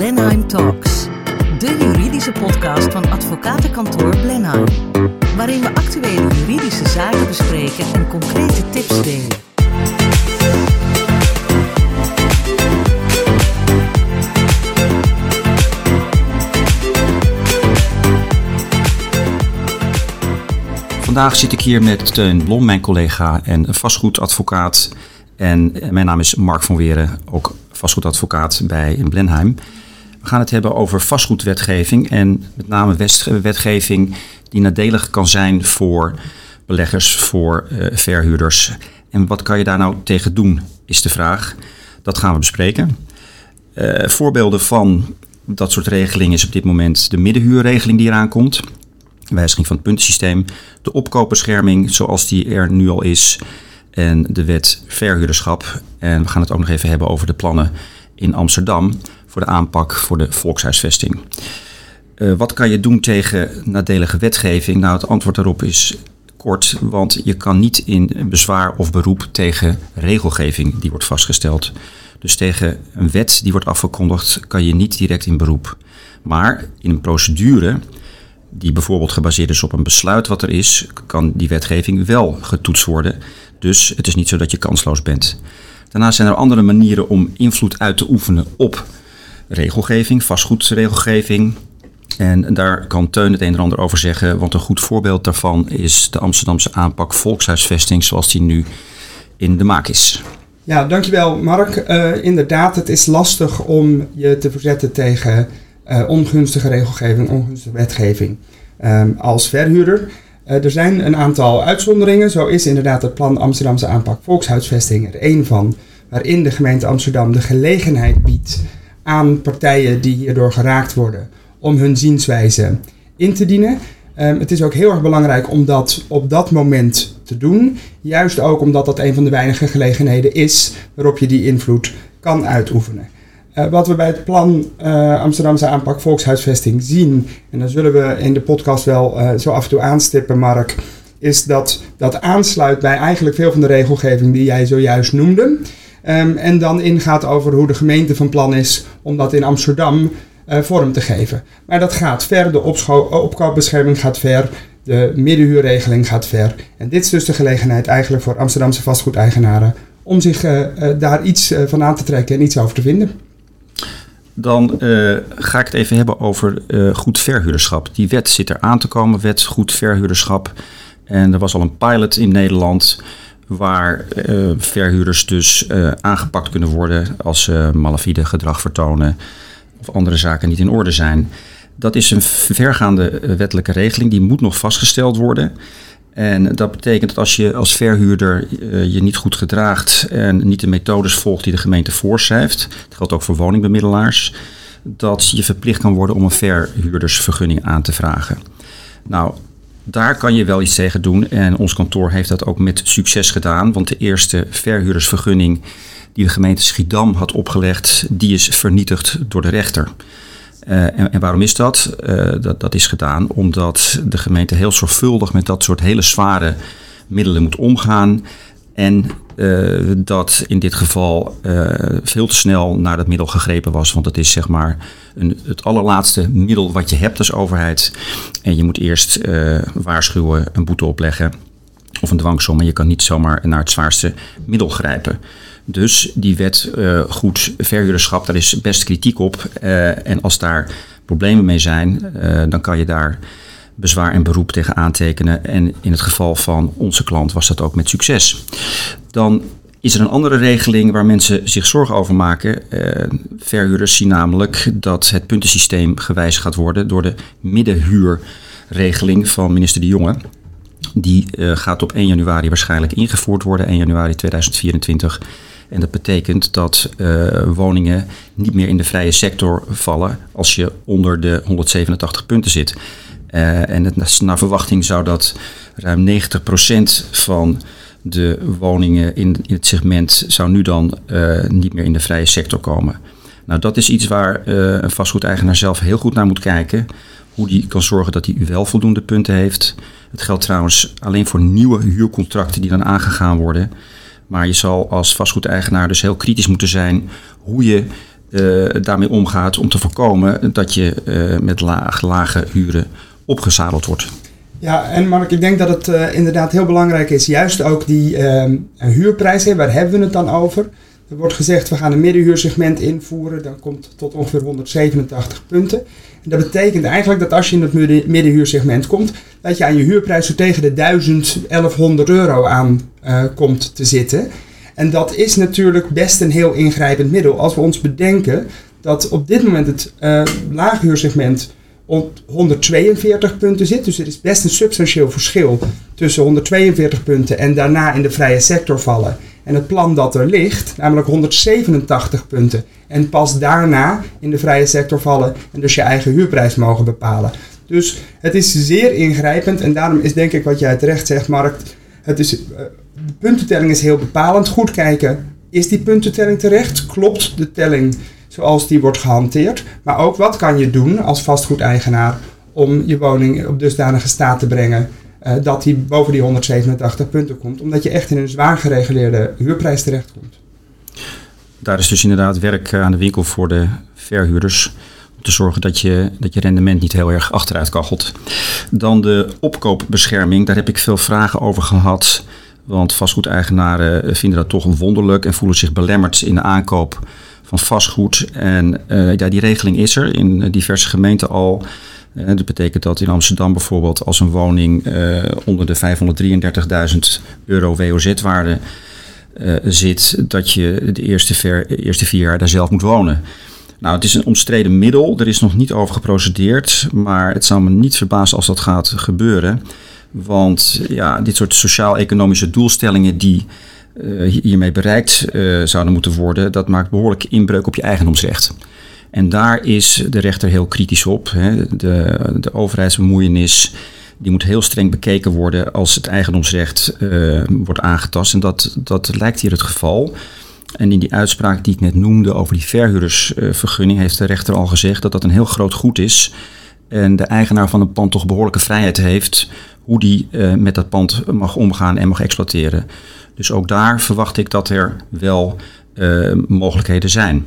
Blenheim Talks, de juridische podcast van advocatenkantoor Blenheim, waarin we actuele juridische zaken bespreken en concrete tips delen. Vandaag zit ik hier met Teun Blom, mijn collega en vastgoedadvocaat. En mijn naam is Mark van Weren, ook vastgoedadvocaat bij Blenheim. We gaan het hebben over vastgoedwetgeving en met name wetgeving die nadelig kan zijn voor beleggers, voor uh, verhuurders. En wat kan je daar nou tegen doen, is de vraag. Dat gaan we bespreken. Uh, voorbeelden van dat soort regelingen is op dit moment de middenhuurregeling die eraan komt wijziging van het puntensysteem, de opkoopbescherming zoals die er nu al is en de wet verhuurderschap. En we gaan het ook nog even hebben over de plannen in Amsterdam voor de aanpak voor de volkshuisvesting. Uh, wat kan je doen tegen nadelige wetgeving? Nou, het antwoord daarop is kort, want je kan niet in bezwaar of beroep tegen regelgeving die wordt vastgesteld. Dus tegen een wet die wordt afgekondigd kan je niet direct in beroep. Maar in een procedure die bijvoorbeeld gebaseerd is op een besluit wat er is, kan die wetgeving wel getoetst worden. Dus het is niet zo dat je kansloos bent. Daarnaast zijn er andere manieren om invloed uit te oefenen op regelgeving, vastgoedregelgeving. En daar kan Teun het een en ander over zeggen, want een goed voorbeeld daarvan is de Amsterdamse aanpak volkshuisvesting zoals die nu in de maak is. Ja, dankjewel Mark. Uh, inderdaad, het is lastig om je te verzetten tegen uh, ongunstige regelgeving, ongunstige wetgeving um, als verhuurder. Uh, er zijn een aantal uitzonderingen. Zo is inderdaad het plan Amsterdamse aanpak volkshuisvesting er één van, waarin de gemeente Amsterdam de gelegenheid biedt aan partijen die hierdoor geraakt worden om hun zienswijze in te dienen. Um, het is ook heel erg belangrijk om dat op dat moment te doen. Juist ook omdat dat een van de weinige gelegenheden is waarop je die invloed kan uitoefenen. Uh, wat we bij het plan uh, Amsterdamse aanpak volkshuisvesting zien, en dan zullen we in de podcast wel uh, zo af en toe aanstippen, Mark, is dat dat aansluit bij eigenlijk veel van de regelgeving die jij zojuist noemde. Um, en dan ingaat over hoe de gemeente van plan is om dat in Amsterdam vorm te geven. Maar dat gaat ver, de opkoopbescherming gaat ver, de middenhuurregeling gaat ver. En dit is dus de gelegenheid eigenlijk voor Amsterdamse vastgoedeigenaren om zich daar iets van aan te trekken en iets over te vinden. Dan ga ik het even hebben over uh, goed verhuurderschap. Die wet zit er aan te komen, wet goed verhuurderschap. En er was al een pilot in Nederland waar uh, verhuurders dus aangepakt kunnen worden als ze malafide gedrag vertonen of andere zaken niet in orde zijn. Dat is een vergaande wettelijke regeling, die moet nog vastgesteld worden. En dat betekent dat als je als verhuurder je niet goed gedraagt en niet de methodes volgt die de gemeente voorschrijft, dat geldt ook voor woningbemiddelaars, dat je verplicht kan worden om een verhuurdersvergunning aan te vragen. Nou, daar kan je wel iets tegen doen en ons kantoor heeft dat ook met succes gedaan, want de eerste verhuurdersvergunning die de gemeente Schiedam had opgelegd, die is vernietigd door de rechter. Uh, en, waarom is dat? Uh, dat? Dat is gedaan omdat de gemeente heel zorgvuldig met dat soort hele zware middelen moet omgaan. En uh, dat in dit geval veel te snel naar dat middel gegrepen was. Want het is zeg maar een, het allerlaatste middel wat je hebt als overheid. En je moet eerst waarschuwen, een boete opleggen of een dwangsom. En je kan niet zomaar naar het zwaarste middel grijpen. Dus die wet goed verhuurderschap, daar is best kritiek op. En als daar problemen mee zijn, dan kan je daar bezwaar en beroep tegen aantekenen. En in het geval van onze klant was dat ook met succes. Dan is er een andere regeling waar mensen zich zorgen over maken. verhuurders zien namelijk dat het puntensysteem gewijzigd gaat worden door de middenhuurregeling van minister De Jonge. Die gaat op 1 januari waarschijnlijk ingevoerd worden, 1 januari 2024. En dat betekent dat uh, woningen niet meer in de vrije sector vallen als je onder de 187 punten zit. Uh, en naar verwachting zou dat ruim 90% van de woningen in, het segment zou nu dan uh, niet meer in de vrije sector komen. Nou, dat is iets waar een vastgoedeigenaar zelf heel goed naar moet kijken. Hoe die kan zorgen dat hij wel voldoende punten heeft. Het geldt trouwens alleen voor nieuwe huurcontracten die dan aangegaan worden. Maar je zal als vastgoedeigenaar dus heel kritisch moeten zijn hoe je daarmee omgaat om te voorkomen dat je met laag, lage huren opgezadeld wordt. Ja, en Mark, ik denk dat het inderdaad heel belangrijk is, juist ook die uh, huurprijs, waar hebben we het dan over? Er wordt gezegd, we gaan een middenhuursegment invoeren, dat komt tot ongeveer 187 punten. En dat betekent eigenlijk dat als je in het middenhuursegment komt, dat je aan je huurprijs zo tegen de 1000, 1100 euro aan uh, komt te zitten. En dat is natuurlijk best een heel ingrijpend middel. Als we ons bedenken dat op dit moment het uh, laaghuursegment 142 punten zit. Dus er is best een substantieel verschil tussen 142 punten en daarna in de vrije sector vallen. En het plan dat er ligt, namelijk 187 punten. En pas daarna in de vrije sector vallen en dus je eigen huurprijs mogen bepalen. Dus het is zeer ingrijpend en daarom is denk ik wat jij terecht zegt, Mark. Het is, uh, de puntentelling is heel bepalend. Goed kijken, is die puntentelling terecht? Klopt de telling zoals die wordt gehanteerd? Maar ook wat kan je doen als vastgoedeigenaar om je woning op dusdanige staat te brengen uh, dat die boven die 187 punten komt. Omdat je echt in een zwaar gereguleerde huurprijs terechtkomt. Daar is dus inderdaad werk aan de winkel voor de verhuurders. Om te zorgen dat je, dat je rendement niet heel erg achteruit kachelt. Dan de opkoopbescherming. Daar heb ik veel vragen over gehad. Want vastgoedeigenaren vinden dat toch wonderlijk en voelen zich belemmerd in de aankoop van vastgoed. En uh, ja, die regeling is er in diverse gemeenten al. Uh, dat betekent dat in Amsterdam bijvoorbeeld als een woning onder de 533.000 euro WOZ-waarde zit, dat je de eerste, eerste vier jaar daar zelf moet wonen. Nou, het is een omstreden middel. Er is nog niet over geprocedeerd. Maar het zou me niet verbazen als dat gaat gebeuren. Want ja, dit soort sociaal-economische doelstellingen die hiermee bereikt uh, zouden moeten worden, dat maakt behoorlijk inbreuk op je eigendomsrecht. En daar is de rechter heel kritisch op. Hè. De, de overheidsbemoeienis die moet heel streng bekeken worden als het eigendomsrecht uh, wordt aangetast. En dat, dat lijkt hier het geval. En in die uitspraak die ik net noemde over die verhuurdersvergunning, heeft de rechter al gezegd dat dat een heel groot goed is. En de eigenaar van een pand toch behoorlijke vrijheid heeft hoe die met dat pand mag omgaan en mag exploiteren. Dus ook daar verwacht ik dat er wel uh, mogelijkheden zijn.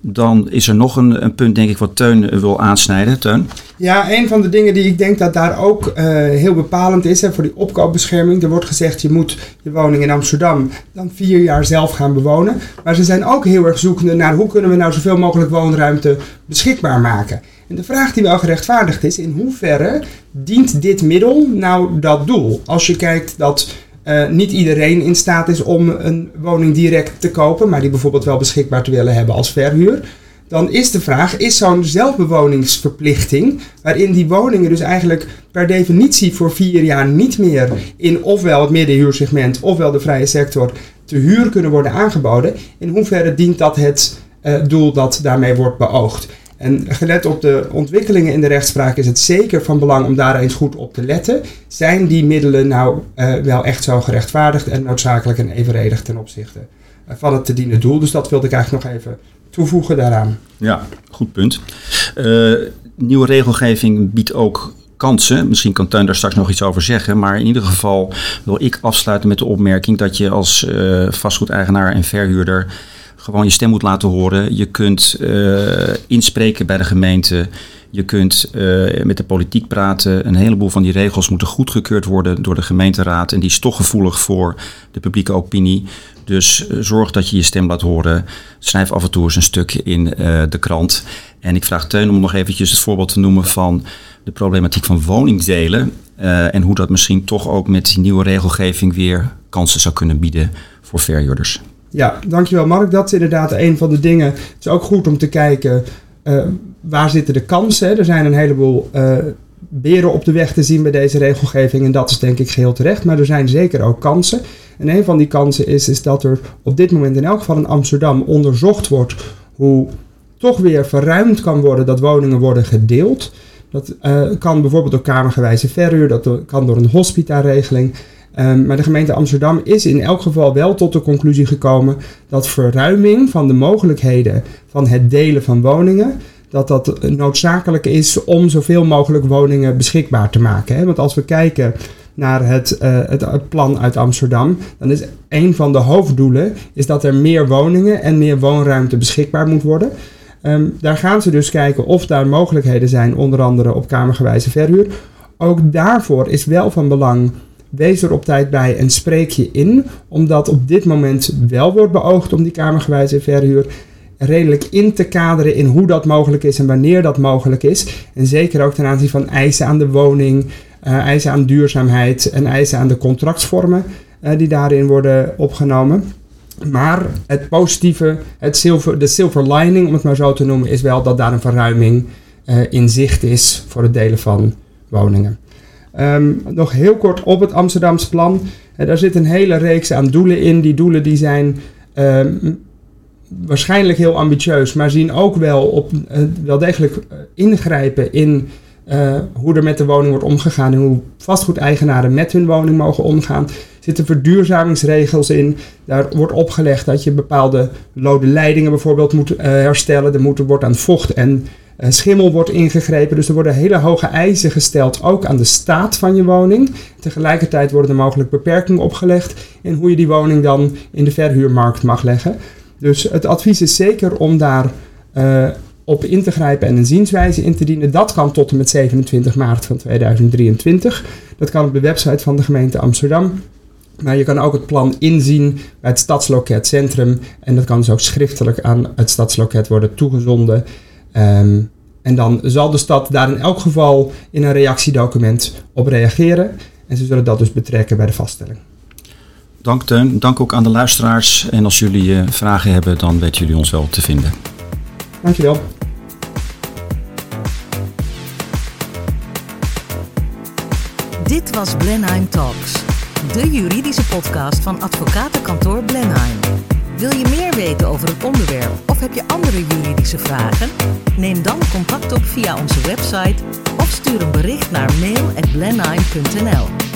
Dan is er nog een, een, punt, denk ik, wat Teun wil aansnijden. Teun? Ja, een van de dingen die ik denk dat daar ook uh, heel bepalend is voor die opkoopbescherming. Er wordt gezegd, je moet je woning in Amsterdam dan vier jaar zelf gaan bewonen. Maar ze zijn ook heel erg zoekende naar hoe kunnen we nou zoveel mogelijk woonruimte beschikbaar maken. En de vraag die wel gerechtvaardigd is, in hoeverre dient dit middel nou dat doel? Als je kijkt dat uh, niet iedereen in staat is om een woning direct te kopen, maar die bijvoorbeeld wel beschikbaar te willen hebben als verhuur. Dan is de vraag, is zo'n zelfbewoningsverplichting, waarin die woningen dus eigenlijk per definitie voor vier jaar niet meer in ofwel het middenhuursegment ofwel de vrije sector te huur kunnen worden aangeboden, in hoeverre dient dat het uh, doel dat daarmee wordt beoogd? En gelet op de ontwikkelingen in de rechtspraak is het zeker van belang om daar eens goed op te letten. Zijn die middelen nou uh, wel echt zo gerechtvaardigd en noodzakelijk en evenredig ten opzichte uh, van het te dienen doel? Dus dat wilde ik eigenlijk nog even toevoegen daaraan. Ja, goed punt. Uh, nieuwe regelgeving biedt ook kansen. Misschien kan Tuin daar straks nog iets over zeggen. Maar in ieder geval wil ik afsluiten met de opmerking dat je als vastgoedeigenaar en verhuurder gewoon je stem moet laten horen. Je kunt uh, inspreken bij de gemeente. Je kunt uh, met de politiek praten. Een heleboel van die regels moeten goedgekeurd worden door de gemeenteraad. En die is toch gevoelig voor de publieke opinie. Dus uh, zorg dat je je stem laat horen. Schrijf af en toe eens een stuk in de krant. En ik vraag Teun om nog eventjes het voorbeeld te noemen van de problematiek van woningdelen. en hoe dat misschien toch ook met die nieuwe regelgeving weer kansen zou kunnen bieden voor verhuurders. Ja, dankjewel Mark. Dat is inderdaad een van de dingen. Het is ook goed om te kijken uh, waar zitten de kansen. Er zijn een heleboel uh, beren op de weg te zien bij deze regelgeving en dat is denk ik geheel terecht. Maar er zijn zeker ook kansen. En een van die kansen is, is dat er op dit moment in elk geval in Amsterdam onderzocht wordt hoe toch weer verruimd kan worden dat woningen worden gedeeld. Dat uh, kan bijvoorbeeld door kamergewijze verhuur, dat kan door een hospita-regeling. Um, maar de gemeente Amsterdam is in elk geval wel tot de conclusie gekomen dat verruiming van de mogelijkheden van het delen van woningen, dat dat noodzakelijk is om zoveel mogelijk woningen beschikbaar te maken. Hè? Want als we kijken naar het, uh, het, plan uit Amsterdam, dan is een van de hoofddoelen is dat er meer woningen en meer woonruimte beschikbaar moet worden. Ehm, daar gaan ze dus kijken of daar mogelijkheden zijn, onder andere op kamergewijze verhuur. Ook daarvoor is wel van belang, wees er op tijd bij en spreek je in, omdat op dit moment wel wordt beoogd om die kamergewijze verhuur redelijk in te kaderen in hoe dat mogelijk is en wanneer dat mogelijk is. En zeker ook ten aanzien van eisen aan de woning, uh, eisen aan duurzaamheid en eisen aan de contractvormen uh, die daarin worden opgenomen. Maar het positieve, het silver, de silver lining, om het maar zo te noemen, is wel dat daar een verruiming uh, in zicht is voor het delen van woningen. Um, nog heel kort op het Amsterdamse plan. Uh, daar zit een hele reeks aan doelen in. Die doelen die zijn um, waarschijnlijk heel ambitieus, maar zien ook wel, op, uh, wel degelijk ingrijpen in hoe er met de woning wordt omgegaan en hoe vastgoedeigenaren met hun woning mogen omgaan. Er zitten verduurzamingsregels in. Daar wordt opgelegd dat je bepaalde lode leidingen bijvoorbeeld moet herstellen. Er moet, wordt aan vocht en schimmel wordt ingegrepen. Dus er worden hele hoge eisen gesteld, ook aan de staat van je woning. Tegelijkertijd worden er mogelijk beperkingen opgelegd in hoe je die woning dan in de verhuurmarkt mag leggen. Dus het advies is zeker om daar op in te grijpen en een zienswijze in te dienen. Dat kan tot en met 27 maart van 2023. Dat kan op de website van de gemeente Amsterdam. Maar je kan ook het plan inzien bij het Stadsloket Centrum. En dat kan dus ook schriftelijk aan het Stadsloket worden toegezonden. Um, en dan zal de stad daar in elk geval in een reactiedocument op reageren. En ze zullen dat dus betrekken bij de vaststelling. Dank Teun, dank ook aan de luisteraars. En als jullie uh, vragen hebben, dan weten jullie ons wel te vinden. Dankjewel. Dit was Blenheim Talks, de juridische podcast van advocatenkantoor Blenheim. Wil je meer weten over het onderwerp of heb je andere juridische vragen? Neem dan contact op via onze website of stuur een bericht naar mail@blenheim.nl.